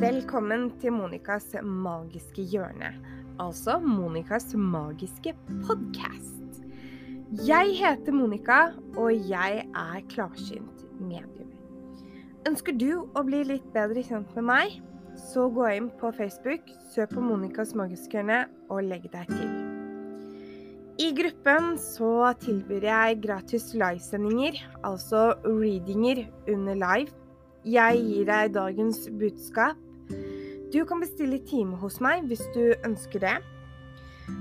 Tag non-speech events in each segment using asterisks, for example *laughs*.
Velkommen til Monicas magiske hjørne, altså Monicas magiske podkast. Jeg heter Monica, og jeg er klarsynt medium. Ønsker du å bli litt bedre kjent med meg, så gå inn på Facebook, søk på Monicas magiske hjørne og legg deg til. I gruppen så tilbyr jeg gratis livesendinger, altså readinger under live. Jeg gir deg dagens budskap. Du kan bestille time hos meg hvis du ønsker det.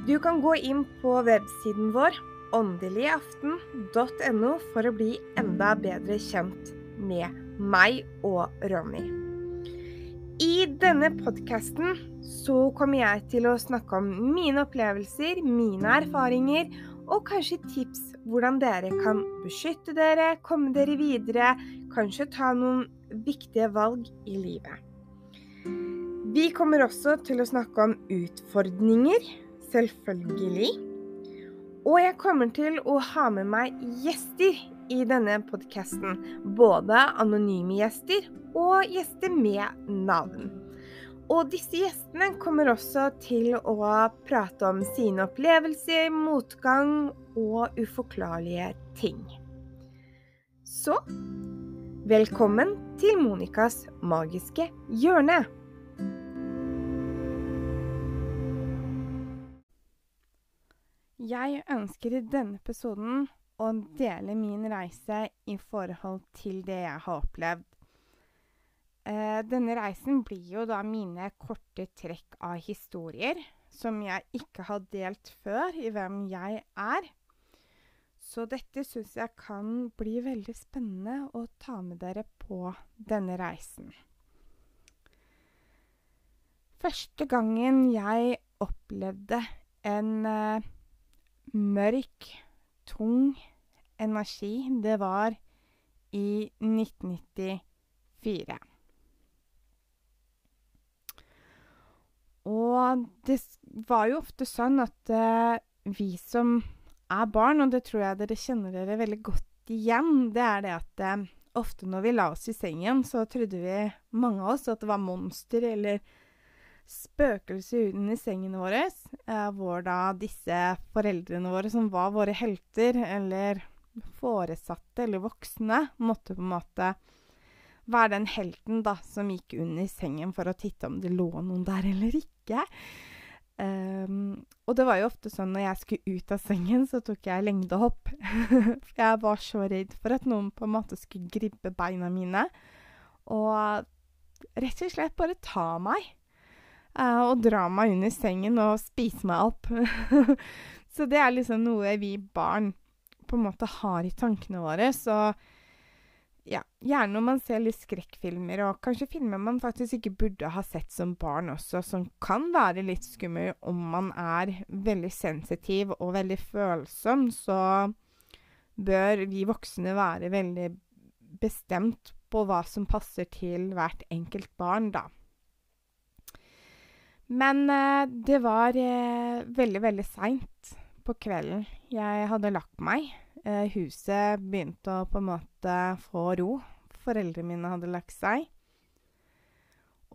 Du kan gå inn på websiden vår åndeligaften.no for å bli enda bedre kjent med meg og Ronny. I denne podkasten så kommer jeg til å snakke om mine opplevelser, mine erfaringer og kanskje tips hvordan dere kan beskytte dere, komme dere videre, kanskje ta noen viktige valg i livet. Vi kommer også til å snakke om utfordringer, selvfølgelig. Og jeg kommer til å ha med meg gjester i denne podkasten. Både anonyme gjester og gjester med navn. Og disse gjestene kommer også til å prate om sine opplevelser, motgang og uforklarlige ting. Så velkommen til Monicas magiske hjørne. Jeg ønsker i denne episoden å dele min reise i forhold til det jeg har opplevd. Eh, denne reisen blir jo da mine korte trekk av historier som jeg ikke har delt før i hvem jeg er. Så dette syns jeg kan bli veldig spennende å ta med dere på denne reisen. Første gangen jeg opplevde en uh, mørk, tung energi, det var i 1994. Og det var jo ofte sånn at uh, vi som er barn, og det tror jeg dere kjenner dere veldig godt igjen, det er det at eh, ofte når vi la oss i sengen, så trodde vi, mange av oss, at det var monster eller spøkelser under sengene våre, eh, hvor da disse foreldrene våre, som var våre helter, eller foresatte eller voksne, måtte på en måte være den helten da, som gikk under sengen for å titte om det lå noen der eller ikke. Um, og det var jo ofte sånn når jeg skulle ut av sengen, så tok jeg lengdehopp. *laughs* for jeg var så redd for at noen på en måte skulle gribbe beina mine. Og rett og slett bare ta meg. Uh, og dra meg under sengen og spise meg opp. *laughs* så det er liksom noe vi barn på en måte har i tankene våre. Så ja, gjerne når man ser litt skrekkfilmer, og kanskje filmer man faktisk ikke burde ha sett som barn også, som kan være litt skummel om man er veldig sensitiv og veldig følsom, så bør vi voksne være veldig bestemt på hva som passer til hvert enkelt barn, da. Men eh, det var eh, veldig, veldig seint på kvelden. Jeg hadde lagt meg. Eh, huset begynte å på en måte få ro. Foreldrene mine hadde lagt seg.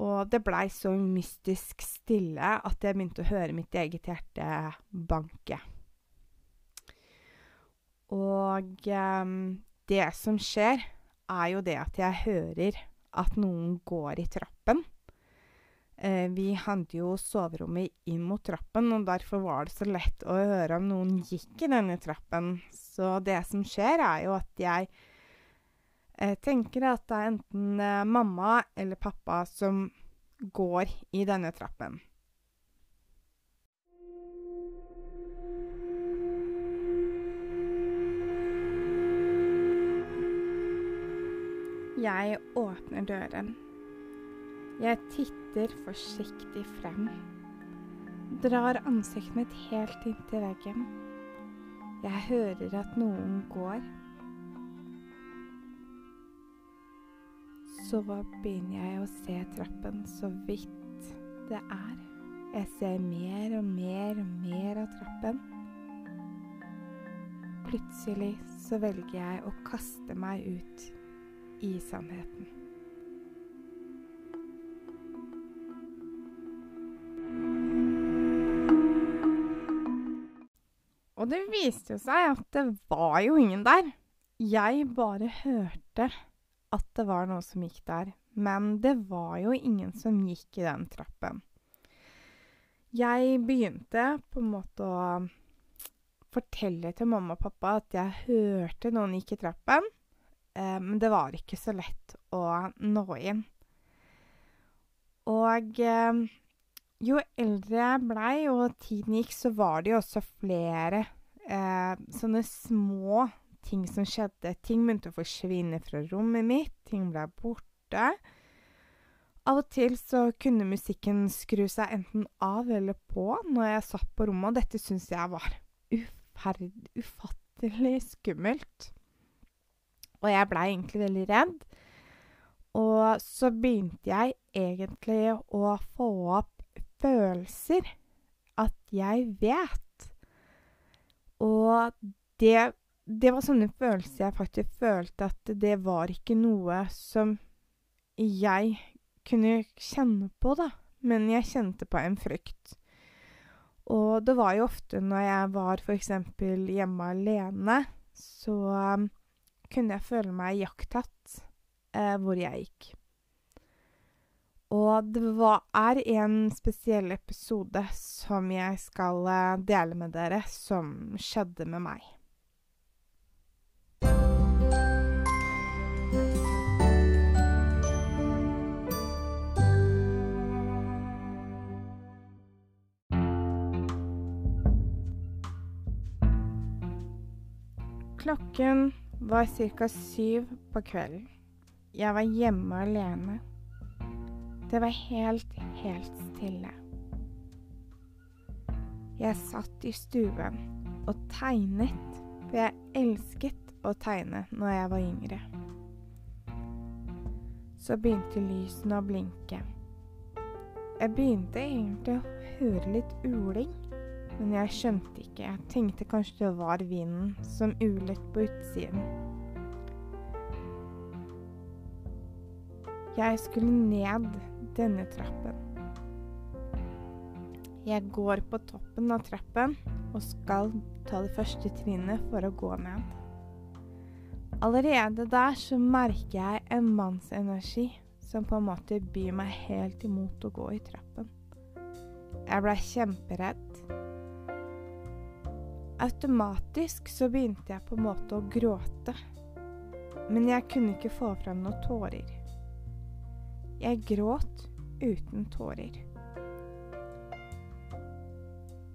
Og det blei så mystisk stille at jeg begynte å høre mitt eget hjerte banke. Og eh, det som skjer, er jo det at jeg hører at noen går i trappen. Eh, vi hadde jo soverommet inn mot trappen, og derfor var det så lett å høre om noen gikk i denne trappen. Så det som skjer, er jo at jeg eh, tenker at det er enten eh, mamma eller pappa som går i denne trappen. Jeg åpner døren. Jeg titter forsiktig frem. Drar ansiktet mitt helt inntil veggen. Jeg hører at noen går. Så begynner jeg å se trappen så vidt det er. Jeg ser mer og mer og mer av trappen. Plutselig så velger jeg å kaste meg ut i sannheten. Og det viste jo seg at det var jo ingen der. Jeg bare hørte at det var noe som gikk der, men det var jo ingen som gikk i den trappen. Jeg begynte på en måte å fortelle til mamma og pappa at jeg hørte noen gikk i trappen, eh, men det var ikke så lett å nå inn. Og eh, jo eldre jeg blei og tiden gikk, så var det jo også flere eh, sånne små ting som skjedde. Ting begynte å forsvinne fra rommet mitt, ting ble borte. Av og til så kunne musikken skru seg enten av eller på når jeg satt på rommet, og dette syns jeg var ufattelig skummelt. Og jeg blei egentlig veldig redd. Og så begynte jeg egentlig å få opp følelser. At jeg vet. Og det det var sånne følelser jeg faktisk følte at det var ikke noe som jeg kunne kjenne på, da. Men jeg kjente på en frykt. Og det var jo ofte når jeg var f.eks. hjemme alene, så um, kunne jeg føle meg jakttatt eh, hvor jeg gikk. Og det var, er en spesiell episode som jeg skal uh, dele med dere, som skjedde med meg. Klokken var ca. syv på kvelden. Jeg var hjemme alene. Det var helt, helt stille. Jeg satt i stuen og tegnet, for jeg elsket å tegne når jeg var yngre. Så begynte lysene å blinke. Jeg begynte egentlig å høre litt uling. Men jeg skjønte ikke. Jeg tenkte kanskje det var vinden som ulet på utsiden. Jeg skulle ned denne trappen. Jeg går på toppen av trappen og skal ta det første trinnet for å gå ned. Allerede der så merker jeg en mannsenergi som på en måte byr meg helt imot å gå i trappen. Jeg blei kjemperedd. Automatisk så begynte jeg på en måte å gråte. Men jeg kunne ikke få fram noen tårer. Jeg gråt uten tårer.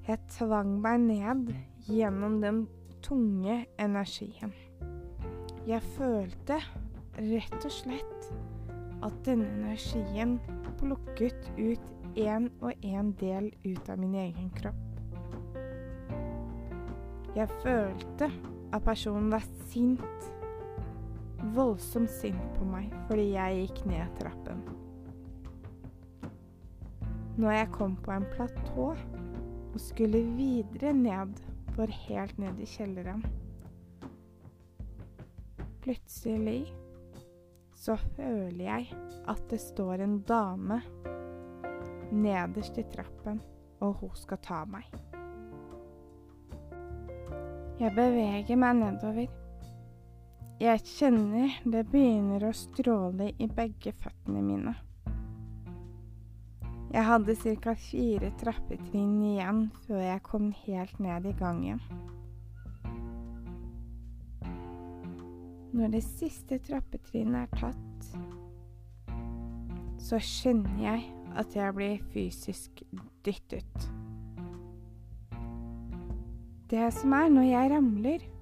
Jeg tvang meg ned gjennom den tunge energien. Jeg følte rett og slett at denne energien plukket ut én og én del ut av min egen kropp. Jeg følte at personen var sint. Voldsomt sint på meg fordi jeg gikk ned trappen. Når jeg kom på en platå og skulle videre ned, for helt ned i kjelleren Plutselig så føler jeg at det står en dame nederst i trappen, og hun skal ta meg. Jeg beveger meg nedover. Jeg kjenner det begynner å stråle i begge føttene mine. Jeg hadde ca. fire trappetrinn igjen før jeg kom helt ned i gangen. Når det siste trappetrinnet er tatt, så skjønner jeg at jeg blir fysisk dyttet. Det som er, når jeg ramler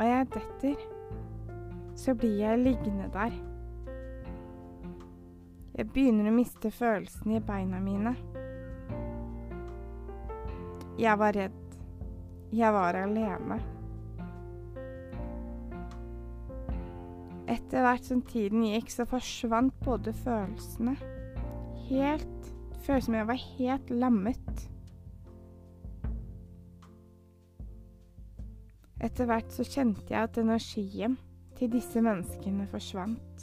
og jeg detter, så blir jeg liggende der. Jeg begynner å miste følelsen i beina mine. Jeg var redd. Jeg var alene. Etter hvert som tiden gikk, så forsvant både følelsene Helt Føles som jeg var helt lammet. Etter hvert så kjente jeg at energien til disse menneskene forsvant.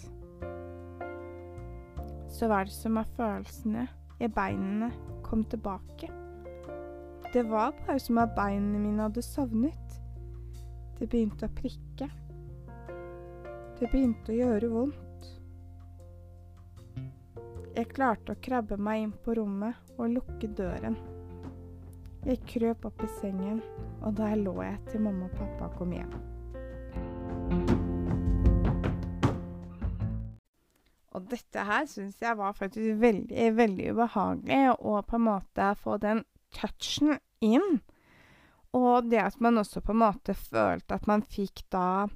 Så var det som at følelsene i beinene kom tilbake. det var bare som at beina mine hadde sovnet. Det begynte å prikke. Det begynte å gjøre vondt. Jeg klarte å krabbe meg inn på rommet og lukke døren. Jeg krøp opp i sengen, og der lå jeg til mamma og pappa kom hjem. Dette her syns jeg var faktisk veldig, veldig ubehagelig, å på en måte få den touchen inn. Og det at man også på en måte følte at man fikk da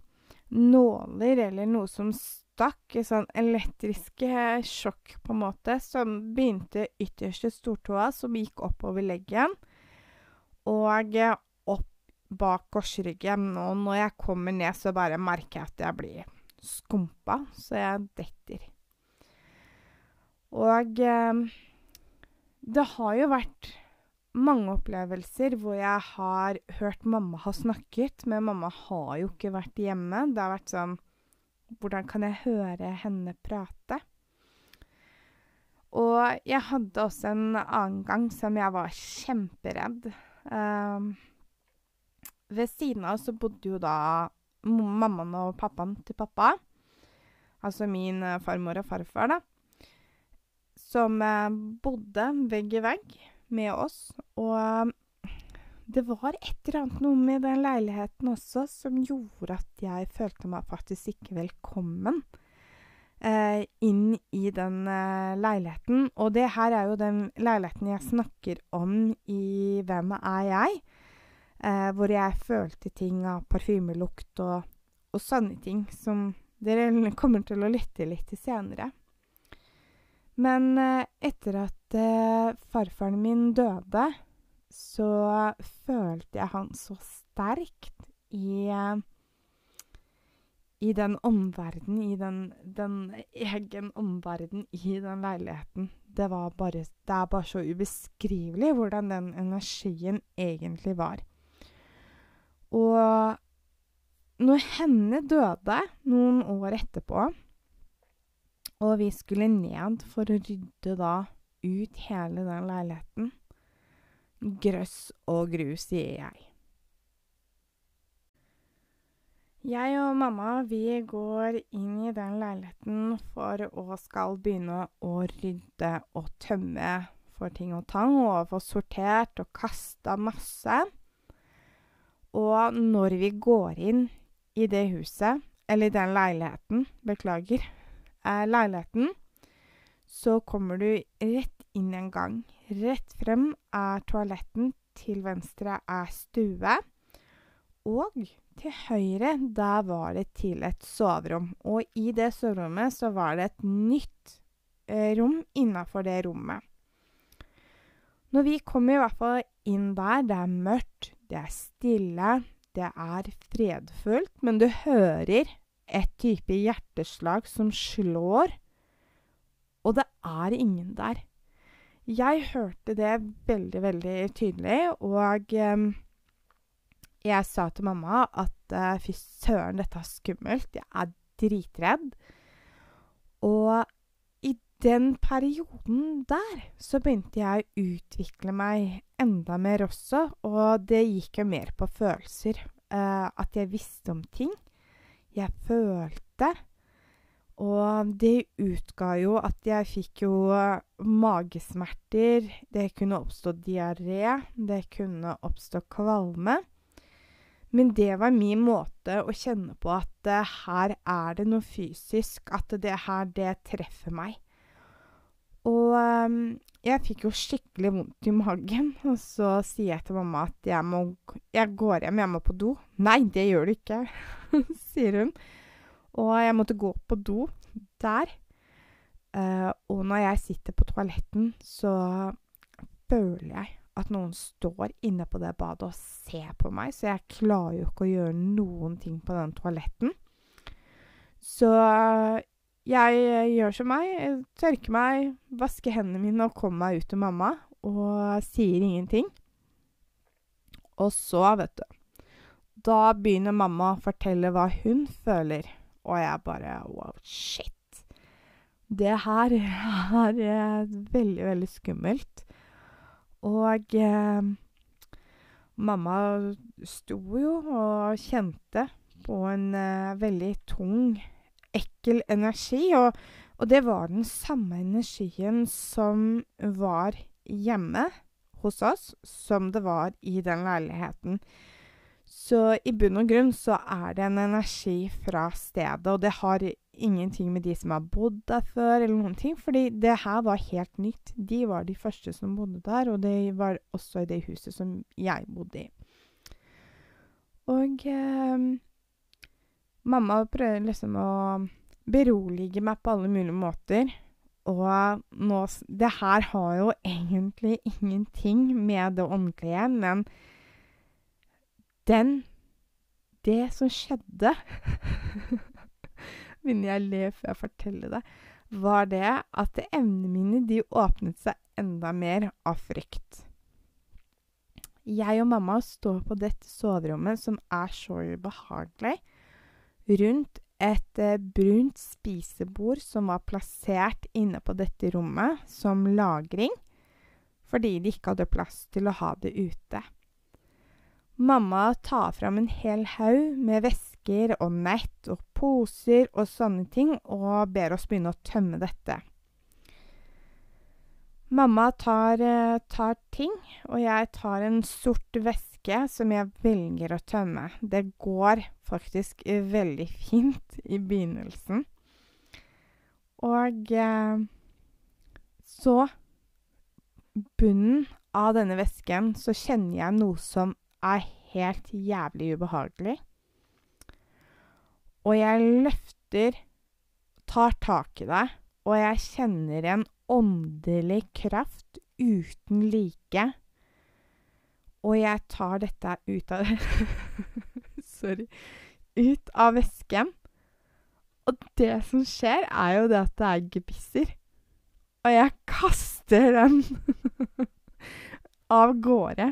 nåler eller noe som stakk, sånn elektriske sjokk på en måte, som begynte ytterst i stortåa, som gikk oppover leggen, og opp bak korsryggen. Og når jeg kommer ned, så bare merker jeg at jeg blir skumpa, så jeg detter. Og eh, det har jo vært mange opplevelser hvor jeg har hørt mamma ha snakket, men mamma har jo ikke vært hjemme. Det har vært sånn Hvordan kan jeg høre henne prate? Og jeg hadde også en annen gang som jeg var kjemperedd. Um, ved siden av så bodde jo da mammaen og pappaen til pappa. Altså min uh, farmor og farfar, da. Som uh, bodde vegg i vegg med oss. Og det var et eller annet noe med den leiligheten også som gjorde at jeg følte meg faktisk ikke velkommen eh, inn i den eh, leiligheten. Og det her er jo den leiligheten jeg snakker om i Hvem er jeg? Eh, hvor jeg følte ting av parfymelukt og, og sånne ting som dere kommer til å lytte litt til senere. Men eh, etter at eh, farfaren min døde, så følte jeg han så sterkt i eh, i den omverden, i den, den egen omverden i den leiligheten. Det bare Det er bare så ubeskrivelig hvordan den energien egentlig var. Og når henne døde noen år etterpå og vi skulle ned for å rydde da ut hele den leiligheten. Grøss og grus, sier jeg. Jeg og mamma vi går inn i den leiligheten for å skal begynne å rydde og tømme for ting og tang, og få sortert og kasta masse. Og når vi går inn i det huset, eller den leiligheten, beklager, er leiligheten, så kommer du rett inn en gang. Rett frem er toaletten, til venstre er stue. Og til høyre, der var det til et soverom. Og i det soverommet så var det et nytt eh, rom innafor det rommet. Når vi kommer i hvert fall inn der, det er mørkt, det er stille, det er fredfullt, men du hører et type hjerteslag som slår, og det er ingen der. Jeg hørte det veldig, veldig tydelig, og um, jeg sa til mamma at uh, fy søren, dette er skummelt. Jeg er dritredd. Og i den perioden der så begynte jeg å utvikle meg enda mer også, og det gikk jo mer på følelser. Uh, at jeg visste om ting jeg følte. Og det utga jo at jeg fikk jo magesmerter, det kunne oppstå diaré, det kunne oppstå kvalme. Men det var min måte å kjenne på at uh, her er det noe fysisk, at det her, det treffer meg. Og um, jeg fikk jo skikkelig vondt i magen, *laughs* og så sier jeg til mamma at jeg må Jeg går hjem, jeg må på do. Nei, det gjør du ikke, *laughs* sier hun. Og jeg måtte gå på do der. Uh, og når jeg sitter på toaletten, så føler jeg at noen står inne på det badet og ser på meg, så jeg klarer jo ikke å gjøre noen ting på den toaletten. Så jeg eh, gjør som meg, tørker meg, vasker hendene mine og kommer meg ut til mamma. Og sier ingenting. Og så, vet du Da begynner mamma å fortelle hva hun føler. Og jeg bare Wow, shit. Det her er veldig, veldig skummelt. Og eh, Mamma sto jo og kjente på en eh, veldig tung, ekkel energi, og og det var den samme energien som var hjemme hos oss, som det var i den leiligheten. Så i bunn og grunn så er det en energi fra stedet, og det har ingenting med de som har bodd der før, eller noen ting, fordi det her var helt nytt. De var de første som bodde der, og det var også i det huset som jeg bodde i. Og eh, mamma prøver liksom å berolige meg på alle mulige måter. Og nå Det her har jo egentlig ingenting med det åndelige, men den Det som skjedde *laughs* Begynner jeg å le før jeg forteller det. Var det at evnene mine, de åpnet seg enda mer av frykt. Jeg og mamma står på dette soverommet, som er så ubehagelig, rundt et eh, brunt spisebord som var plassert inne på dette rommet som lagring, fordi de ikke hadde plass til å ha det ute. Mamma tar fram en hel haug med vesker og nett og poser og sånne ting, og ber oss begynne å tømme dette. Mamma tar, eh, tar ting, og jeg tar en sort veske som jeg velger å tømme. Det går faktisk veldig fint i begynnelsen. Og eh, så Bunnen av denne vesken så kjenner jeg noe som er helt jævlig ubehagelig. Og jeg løfter, tar tak i det, og jeg kjenner en åndelig kraft uten like og jeg tar dette ut av *laughs* Sorry. Ut av vesken. Og det som skjer, er jo det at det er gebisser. Og jeg kaster den *laughs* av gårde.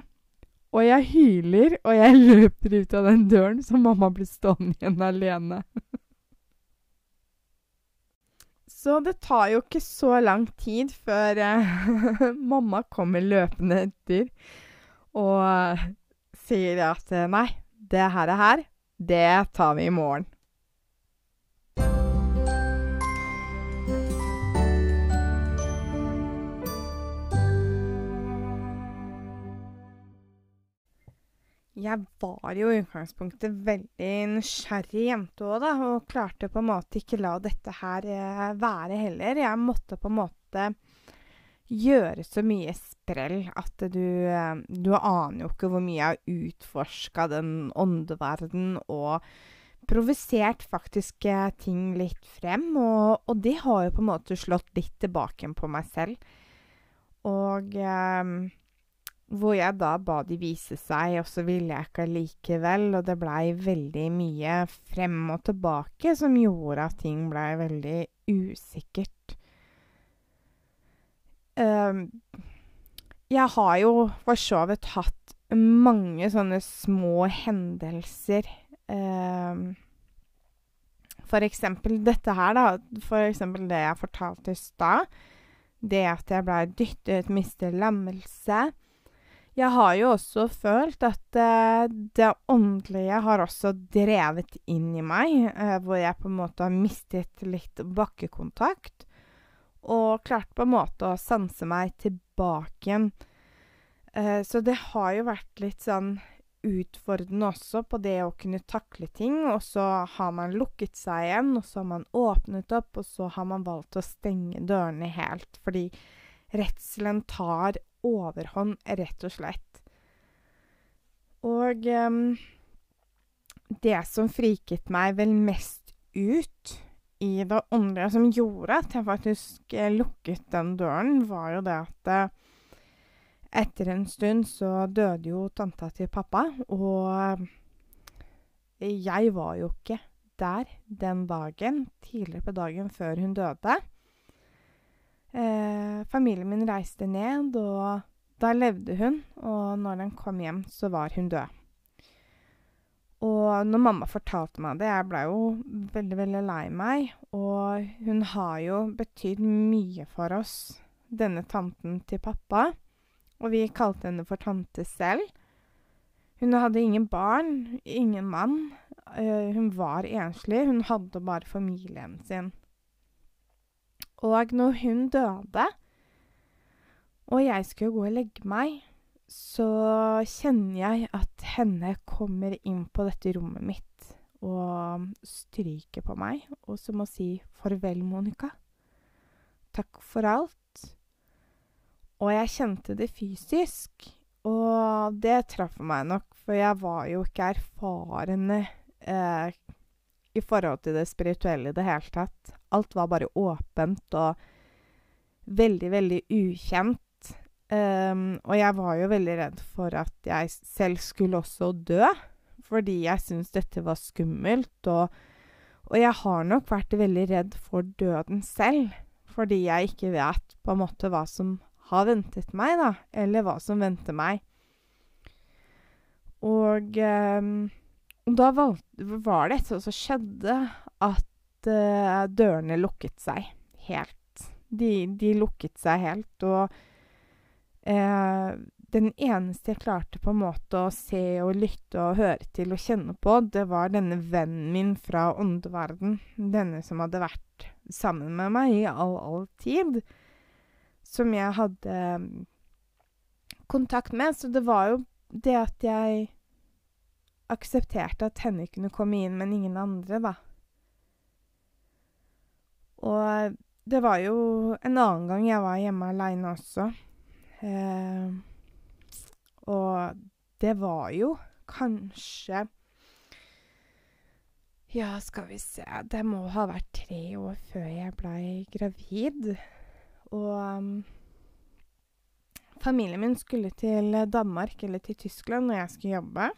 Og jeg hyler, og jeg *laughs* løper ut av den døren, så mamma blir stående igjen alene. *laughs* Så det tar jo ikke så lang tid før eh, *laughs* mamma kommer løpende etter og sier at nei, det her er her, det tar vi i morgen. Jeg var jo i utgangspunktet veldig nysgjerrig jente òg, da, og klarte på en måte ikke la dette her eh, være heller. Jeg måtte på en måte gjøre så mye sprell at du, eh, du aner jo ikke hvor mye jeg har utforska den åndeverdenen og provosert faktisk eh, ting litt frem. Og, og, det har jo på en måte slått litt tilbake på meg selv. Og eh, hvor jeg da ba de vise seg, og så ville jeg ikke likevel. Og det blei veldig mye frem og tilbake som gjorde at ting blei veldig usikkert. Uh, jeg har jo for så vidt hatt mange sånne små hendelser. Uh, for eksempel dette her, da. For eksempel det jeg fortalte i stad. Det at jeg blei dyttet, mistet lammelse. Jeg har jo også følt at uh, det åndelige har også drevet inn i meg, uh, hvor jeg på en måte har mistet litt bakkekontakt og klart på en måte å sanse meg tilbake igjen. Uh, så det har jo vært litt sånn utfordrende også på det å kunne takle ting. Og så har man lukket seg igjen, og så har man åpnet opp, og så har man valgt å stenge dørene helt. Fordi redselen tar overhånd, rett og slett. Og um, det som friket meg vel mest ut i det åndelige som gjorde at jeg faktisk eh, lukket den døren, var jo det at eh, etter en stund så døde jo tanta til pappa, og jeg var jo ikke der den dagen, tidligere på dagen før hun døde. Eh, familien min reiste ned, og da levde hun, og når den kom hjem, så var hun død. Og når mamma fortalte meg det, jeg blei jo veldig, veldig lei meg. Og hun har jo betydd mye for oss, denne tanten til pappa. Og vi kalte henne for tante selv. Hun hadde ingen barn, ingen mann. Uh, hun var enslig. Hun hadde bare familien sin. Og når hun døde, og jeg skulle gå og legge meg, så kjenner jeg at henne kommer inn på dette rommet mitt og stryker på meg, og så må si 'farvel, Monica'. Takk for alt. Og jeg kjente det fysisk. Og det traff meg nok, for jeg var jo ikke erfarende eh, i forhold til det spirituelle i det hele tatt. Alt var bare åpent og veldig, veldig ukjent. Um, og jeg var jo veldig redd for at jeg selv skulle også dø, fordi jeg syntes dette var skummelt. Og, og jeg har nok vært veldig redd for døden selv, fordi jeg ikke vet på en måte hva som har ventet meg, da, eller hva som venter meg. Og um, da valgte, var det et som skjedde, at uh, dørene lukket seg helt. De, de, lukket seg helt, og uh, den eneste jeg klarte på en måte å se og lytte og høre til og kjenne på, det var denne vennen min fra åndeverden. Denne som hadde vært sammen med meg i all, all tid. Som jeg hadde mm, kontakt med. Så det var jo det at jeg aksepterte at henne kunne komme inn, men ingen andre, da. Og det var jo en annen gang jeg var hjemme aleine også. Eh, og det var jo kanskje Ja, skal vi se Det må ha vært tre år før jeg blei gravid. Og um, familien min skulle til Danmark eller til Tyskland når jeg skulle jobbe.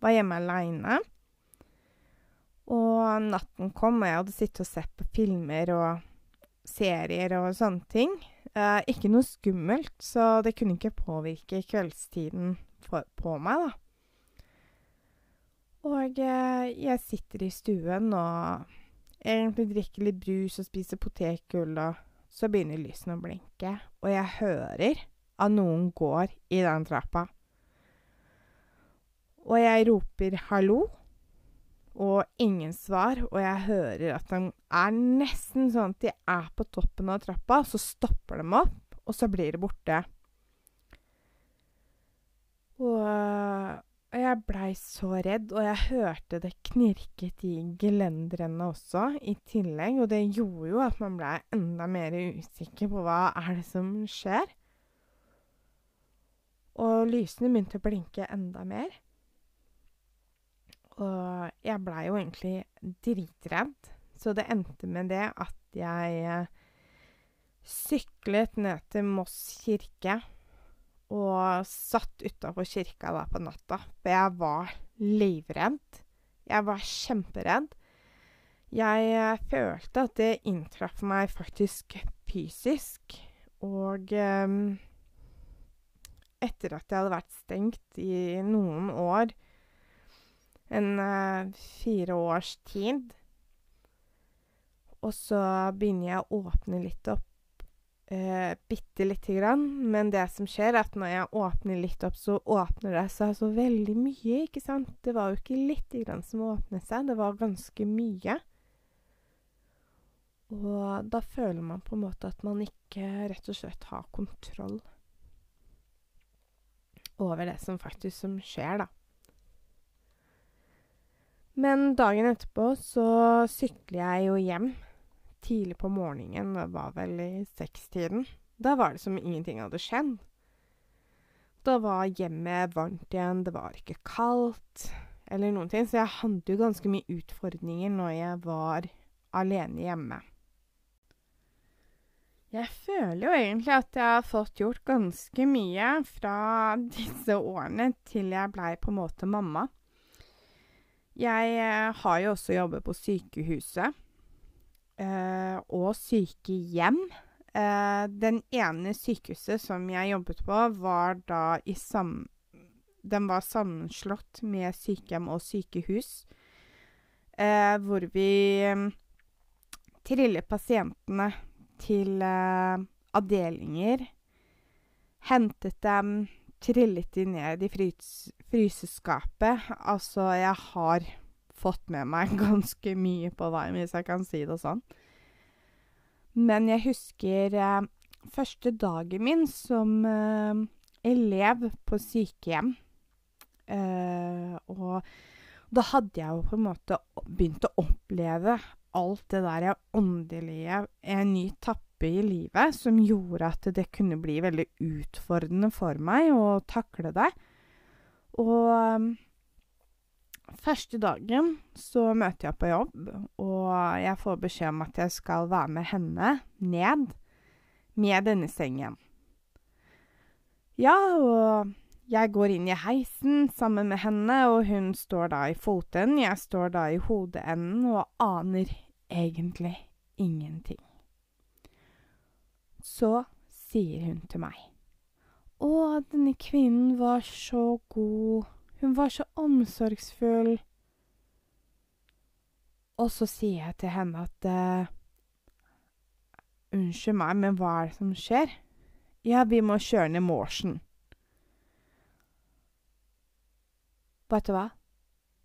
Var hjemme aleine. Og natten kom, og jeg hadde sittet og sett på filmer og serier og sånne ting. Eh, ikke noe skummelt, så det kunne ikke påvirke kveldstiden for, på meg, da. Og eh, jeg sitter i stuen og egentlig drikker litt brus og spiser potetgull, og så begynner lysene å blinke, og jeg hører at noen går i den trappa. Og jeg roper 'hallo', og ingen svar. Og jeg hører at de er nesten sånn at de er på toppen av trappa, så stopper de opp, og så blir de borte. Og, jeg blei så redd, og jeg hørte det knirket i gelenderne også i tillegg. Og det gjorde jo at man blei enda mer usikker på hva er det som skjer. Og lysene begynte å blinke enda mer. Og jeg blei jo egentlig dritredd, så det endte med det at jeg eh, syklet ned til Moss kirke og satt utafor kirka da på natta, for jeg var livredd. Jeg var kjemperedd. Jeg eh, følte at det inntraff meg faktisk fysisk, og eh, etter at jeg hadde vært stengt i noen år en uh, fire års tid. Og så begynner jeg å åpne litt opp. Uh, bitte lite grann. Men det som skjer, er at når jeg åpner litt opp, så åpner det seg så veldig mye, ikke sant? Det var jo ikke lite grann som åpnet seg, det var ganske mye. Og da føler man på en måte at man ikke rett og slett har kontroll over det som faktisk som skjer, da. Men dagen etterpå så sykler jeg jo hjem tidlig på morgenen. Det var vel i sekstiden. Da var det som ingenting hadde skjedd. Da var hjemmet varmt igjen, det var ikke kaldt eller noen ting. Så jeg hadde jo ganske mye utfordringer når jeg var alene hjemme. Jeg føler jo egentlig at jeg har fått gjort ganske mye fra disse årene til jeg blei på en måte mamma. Jeg eh, har jo også jobbet på sykehuset eh, og sykehjem. Eh, den ene sykehuset som jeg jobbet på, var da i sam... Den var sammenslått med sykehjem og sykehus, eh, hvor vi mm, triller pasientene til eh, avdelinger. Hentet dem, trillet de ned i frys fryseskapet Altså, jeg har fått med meg *laughs* ganske mye på varm, hvis jeg kan si det sånn. Men jeg husker eh, første dagen min som eh, elev på sykehjem. Eh, og da hadde jeg jo på en måte begynt å oppleve alt det der åndelige, en ny tappe i livet, som gjorde at det kunne bli veldig utfordrende for meg å takle det. Og første dagen så møter jeg på jobb, og jeg får beskjed om at jeg skal være med henne ned med denne sengen. Ja, og jeg går inn i heisen sammen med henne, og hun står da i fotenden, jeg står da i hodeenden og aner egentlig ingenting. Så sier hun til meg. Å, denne kvinnen var så god, hun var så omsorgsfull. Og så sier jeg til henne at uh, Unnskyld meg, men hva er det som skjer? Ja, vi må kjøre ned Morsen. Vet du hva?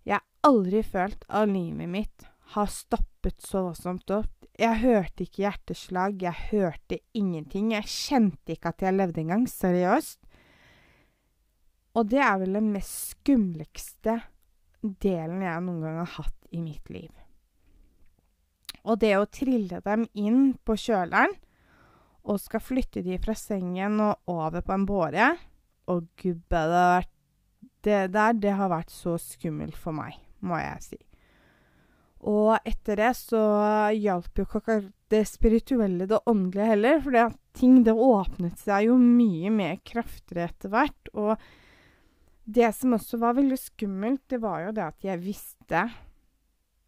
Jeg har aldri følt at livet mitt har stoppet så voldsomt opp. Jeg hørte ikke hjerteslag, jeg hørte ingenting. Jeg kjente ikke at jeg levde engang. Seriøst. Og det er vel den mest skumleste delen jeg noen gang har hatt i mitt liv. Og det å trille dem inn på kjøleren og skal flytte de fra sengen og over på en båre Å gubbe, det det der, det har vært så skummelt for meg, må jeg si. Og etter det så hjalp jo ikke det spirituelle det åndelige heller, for ting det åpnet seg jo mye mer kraftigere etter hvert. Og det som også var veldig skummelt, det var jo det at jeg visste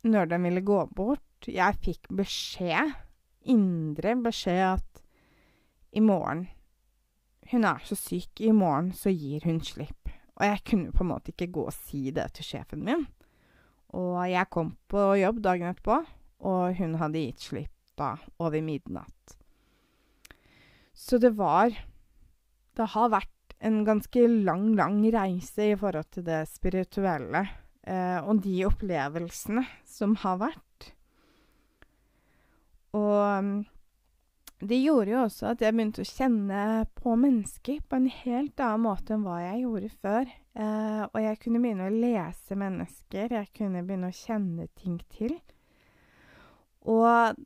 når den ville gå bort. Jeg fikk beskjed, indre beskjed, at i morgen Hun er så syk, i morgen så gir hun slipp. Og jeg kunne på en måte ikke gå og si det til sjefen min. Og jeg kom på jobb dagen etterpå, og hun hadde gitt slipp da over midnatt. Så det var Det har vært en ganske lang, lang reise i forhold til det spirituelle eh, og de opplevelsene som har vært. Og det gjorde jo også at jeg begynte å kjenne på mennesker på en helt annen måte enn hva jeg gjorde før. Eh, og jeg kunne begynne å lese mennesker, jeg kunne begynne å kjenne ting til. Og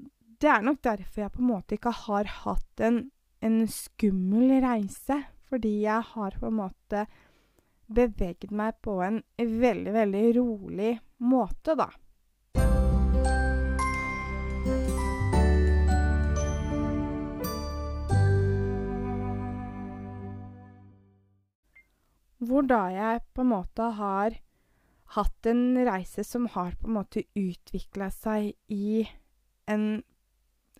det er nok derfor jeg på en måte ikke har hatt en, en skummel reise. Fordi jeg har på en måte beveget meg på en veldig, veldig rolig måte, da. Hvor da jeg på en måte har hatt en reise som har på en måte utvikla seg i en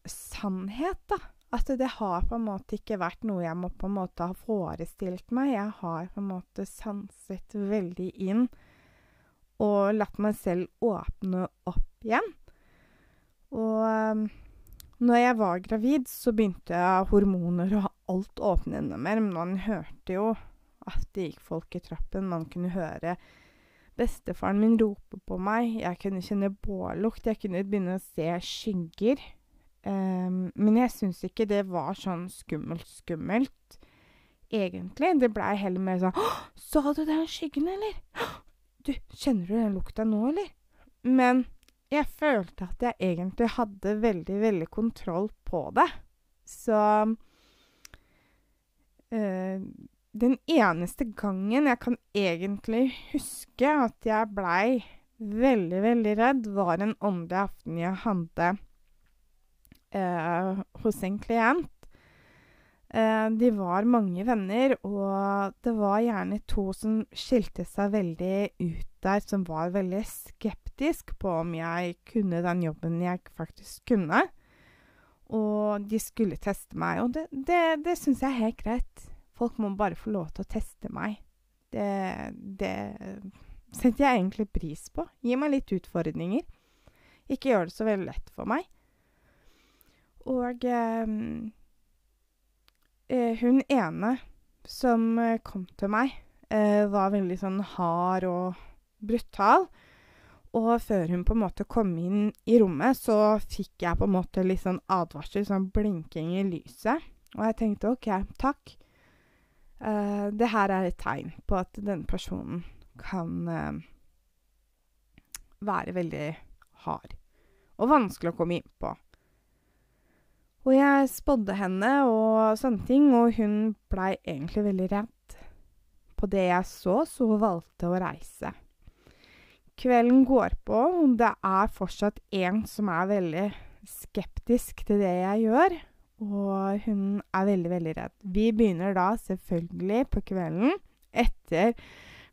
sannhet, da. At det har på en måte ikke vært noe jeg må på en måte ha forestilt meg. Jeg har på en måte sanset veldig inn og latt meg selv åpne opp igjen. Og um, når jeg var gravid, så begynte hormoner og alt åpne enda mer. Men man hørte jo at det gikk folk i trappen. Man kunne høre bestefaren min rope på meg. Jeg kunne kjenne bållukt. Jeg kunne begynne å se skygger. Um, men jeg syns ikke det var sånn skummelt, skummelt, egentlig. Det blei heller mer sånn 'Så du den skyggen, eller?' 'Du, kjenner du den lukta nå, eller?' Men jeg følte at jeg egentlig hadde veldig, veldig kontroll på det. Så uh, den eneste gangen jeg kan egentlig huske at jeg blei veldig, veldig redd, var en åndelig aften jeg hadde eh, hos en klient. Eh, de var mange venner, og det var gjerne to som skilte seg veldig ut der, som var veldig skeptisk på om jeg kunne den jobben jeg faktisk kunne. Og de skulle teste meg, og det, det, det syns jeg er helt greit. Folk må bare få lov til å teste meg. Det, det setter jeg egentlig pris på. Gi meg litt utfordringer. Ikke gjør det så veldig lett for meg. Og eh, eh hun ene som kom til meg eh, var veldig sånn hard og brutal. Og før hun på en måte kom inn i rommet, så fikk jeg på en måte litt sånn advarsel, sånn blinking i lyset. Og jeg tenkte OK, takk. Uh, det her er et tegn på at denne personen kan uh, være veldig hard og vanskelig å komme inn på. Og jeg spådde henne og sånne ting, og hun blei egentlig veldig redd. På det jeg så, så hun valgte å reise. Kvelden går på, og det er fortsatt en som er veldig skeptisk til det jeg gjør. Og hun er veldig, veldig redd. Vi begynner da selvfølgelig på kvelden. Etter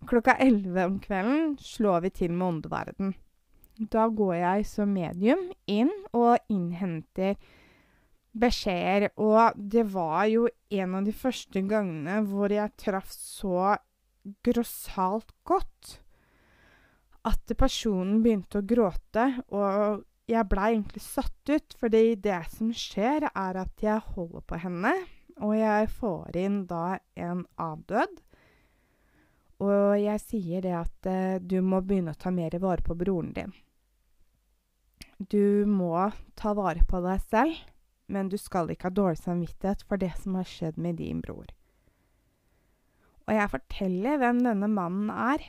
klokka elleve om kvelden slår vi til med åndeverden. Da går jeg som medium inn og innhenter beskjeder. Og det var jo en av de første gangene hvor jeg traff så grossalt godt at personen begynte å gråte, og jeg blei egentlig satt ut, fordi det som skjer, er at jeg holder på henne, og jeg får inn da en avdød. Og jeg sier det at eh, du må begynne å ta mer vare på broren din. Du må ta vare på deg selv, men du skal ikke ha dårlig samvittighet for det som har skjedd med din bror. Og jeg forteller hvem denne mannen er,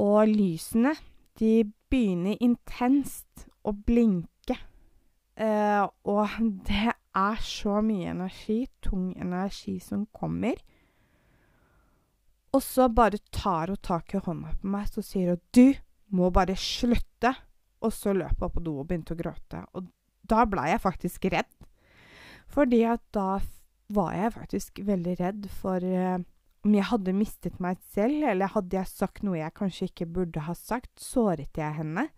og lysene, de begynner intenst å blinke. Eh, og det er så mye energi, tung energi, som kommer. Og så bare tar hun tak i hånda på meg, så sier hun 'Du må bare slutte'. Og så løp hun på do og begynte å gråte. Og da ble jeg faktisk redd. Fordi at da var jeg faktisk veldig redd for uh, om jeg hadde mistet meg selv, eller hadde jeg sagt noe jeg kanskje ikke burde ha sagt, såret jeg henne?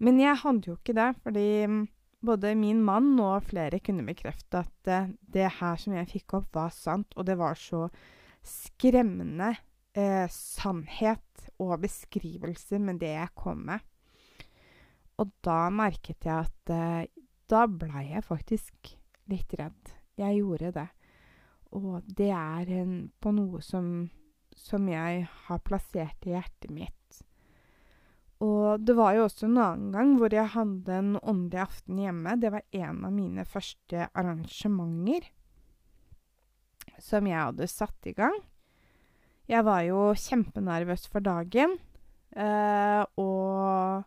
Men jeg hadde jo ikke det, fordi mm, både min mann og flere kunne bekrefte at uh, det her som jeg fikk opp, var sant, og det var så skremmende uh, sannhet og beskrivelse med det jeg kom med. Og da merket jeg at uh, da blei jeg faktisk litt redd. Jeg gjorde det. Og det er en, på noe som, som jeg har plassert i hjertet mitt. Og det var jo også en annen gang hvor jeg hadde en åndelig aften hjemme. Det var en av mine første arrangementer som jeg hadde satt i gang. Jeg var jo kjempenervøs for dagen. Eh, og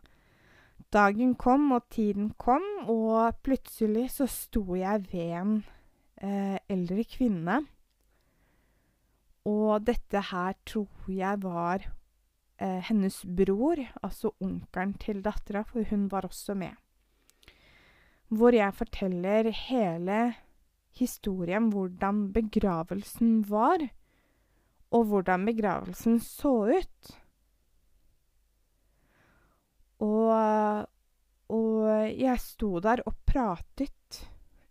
dagen kom, og tiden kom, og plutselig så sto jeg ved en eh, eldre kvinne. Og dette her tror jeg var eh, hennes bror, altså onkelen til dattera, for hun var også med. Hvor jeg forteller hele historien, hvordan begravelsen var, og hvordan begravelsen så ut. Og, og jeg sto der og pratet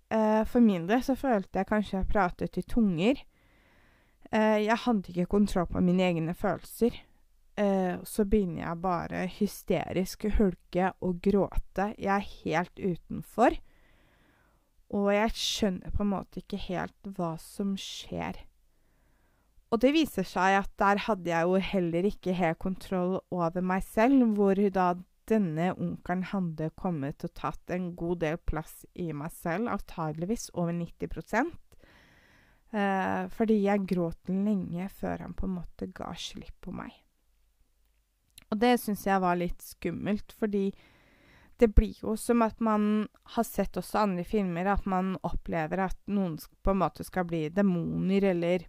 Uh, for min del så følte jeg kanskje jeg pratet i tunger. Uh, jeg hadde ikke kontroll på mine egne følelser. Uh, så begynner jeg bare hysterisk hulke og gråte. Jeg er helt utenfor. Og jeg skjønner på en måte ikke helt hva som skjer. Og det viser seg at der hadde jeg jo heller ikke helt kontroll over meg selv, hvor da denne onkelen hadde kommet og tatt en god del plass i meg selv, antageligvis over 90 eh, Fordi jeg gråt lenge før han på en måte ga slipp på meg. Og det syns jeg var litt skummelt, fordi det blir jo som at man har sett også andre filmer, at man opplever at noen på en måte skal bli demoner, eller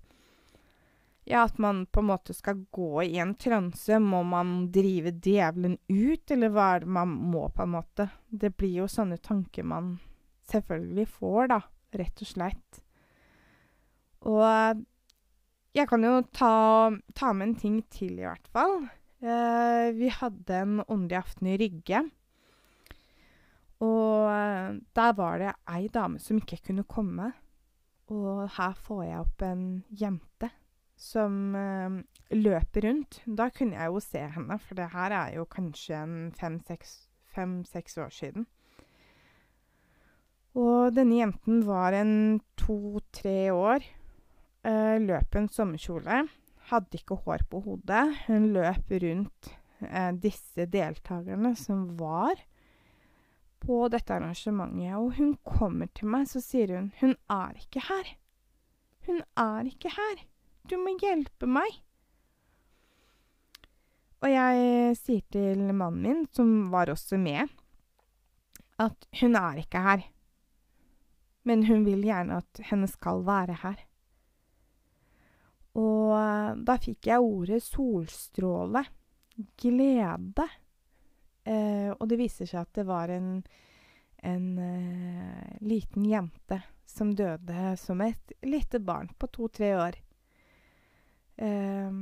ja, at man på en måte skal gå i en transe. Må man drive djevelen ut, eller hva er det man må, på en måte? Det blir jo sånne tanker man selvfølgelig får, da, rett og slett. Og jeg kan jo ta, ta med en ting til, i hvert fall. Eh, vi hadde en åndelig aften i Rygge. Og eh, der var det ei dame som ikke kunne komme. Og her får jeg opp en jente som eh, løper rundt. Da kunne jeg jo se henne, for det her er jo kanskje fem-seks år siden. Og denne jenten var en to-tre år. Eh, løp en sommerkjole. hadde ikke hår på hodet. Hun løp rundt eh, disse deltakerne som var på dette arrangementet. Og hun kommer til meg, så sier hun 'Hun er ikke her'. Hun er ikke her. Du må hjelpe meg. Og jeg sier til mannen min, som var også med, at hun er ikke her. Men hun vil gjerne at henne skal være her. Og da fikk jeg ordet solstråle. Glede. Eh, og det viser seg at det var en, en eh, liten jente som døde som et lite barn på to-tre år. Eh,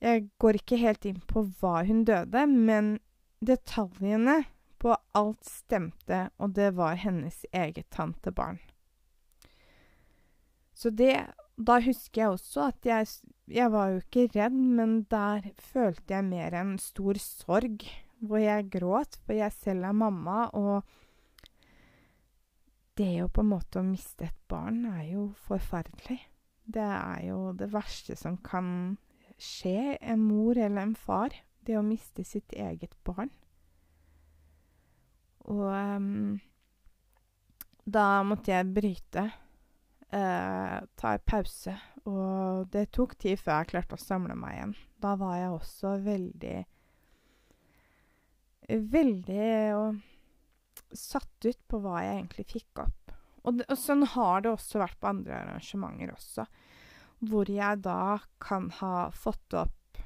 jeg går ikke helt inn på hva hun døde, men detaljene på alt stemte, og det var hennes eget tantebarn. Så det Da husker jeg også at jeg Jeg var jo ikke redd, men der følte jeg mer en stor sorg, hvor jeg gråt, for jeg selv er mamma, og det å på en måte miste et barn er jo forferdelig. Det er jo det verste som kan skje en mor eller en far. Det å miste sitt eget barn. Og um, da måtte jeg bryte. Uh, ta en pause. Og det tok tid før jeg klarte å samle meg igjen. Da var jeg også veldig Veldig og, satt ut på hva jeg egentlig fikk opp. Og, det, og sånn har det også vært på andre arrangementer også hvor jeg da kan ha fått opp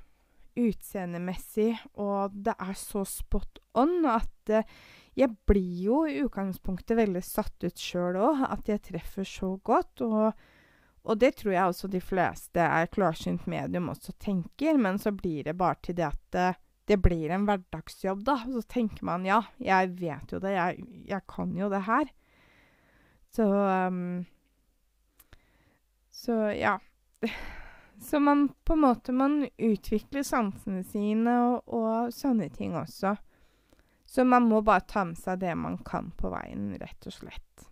utseendemessig, og det er så spot on at uh, jeg blir jo i utgangspunktet veldig satt ut sjøl òg, at jeg treffer så godt. Og, og, det tror jeg også de fleste er klarsynt medium også tenker, men så blir det bare til det at uh, det blir en hverdagsjobb, da. Så tenker man ja, jeg vet jo det, jeg, jeg kan jo det her. Så um, Så ja. *laughs* Så man på en måte man utvikler sansene sine og, og sånne ting også. Så man må bare ta med seg det man kan på veien, rett og slett.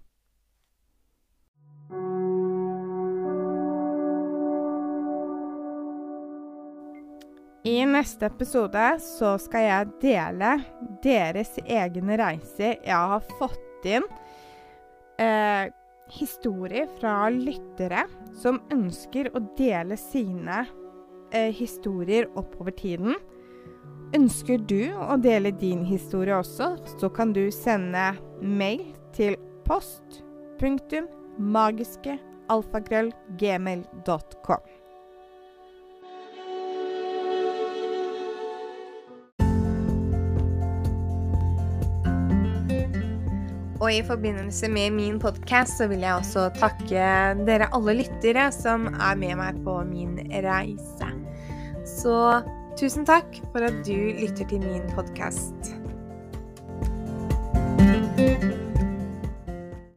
I neste episode så skal jeg dele deres egne reiser jeg har fått inn. Eh, historier fra lyttere som ønsker å dele sine eh, historier oppover tiden. Ønsker du å dele din historie også, så kan du sende mail til post.magiske.alfakrøll.gmail.com. Og i forbindelse med min podkast så vil jeg også takke dere alle lyttere som er med meg på min reise. Så tusen takk for at du lytter til min podkast.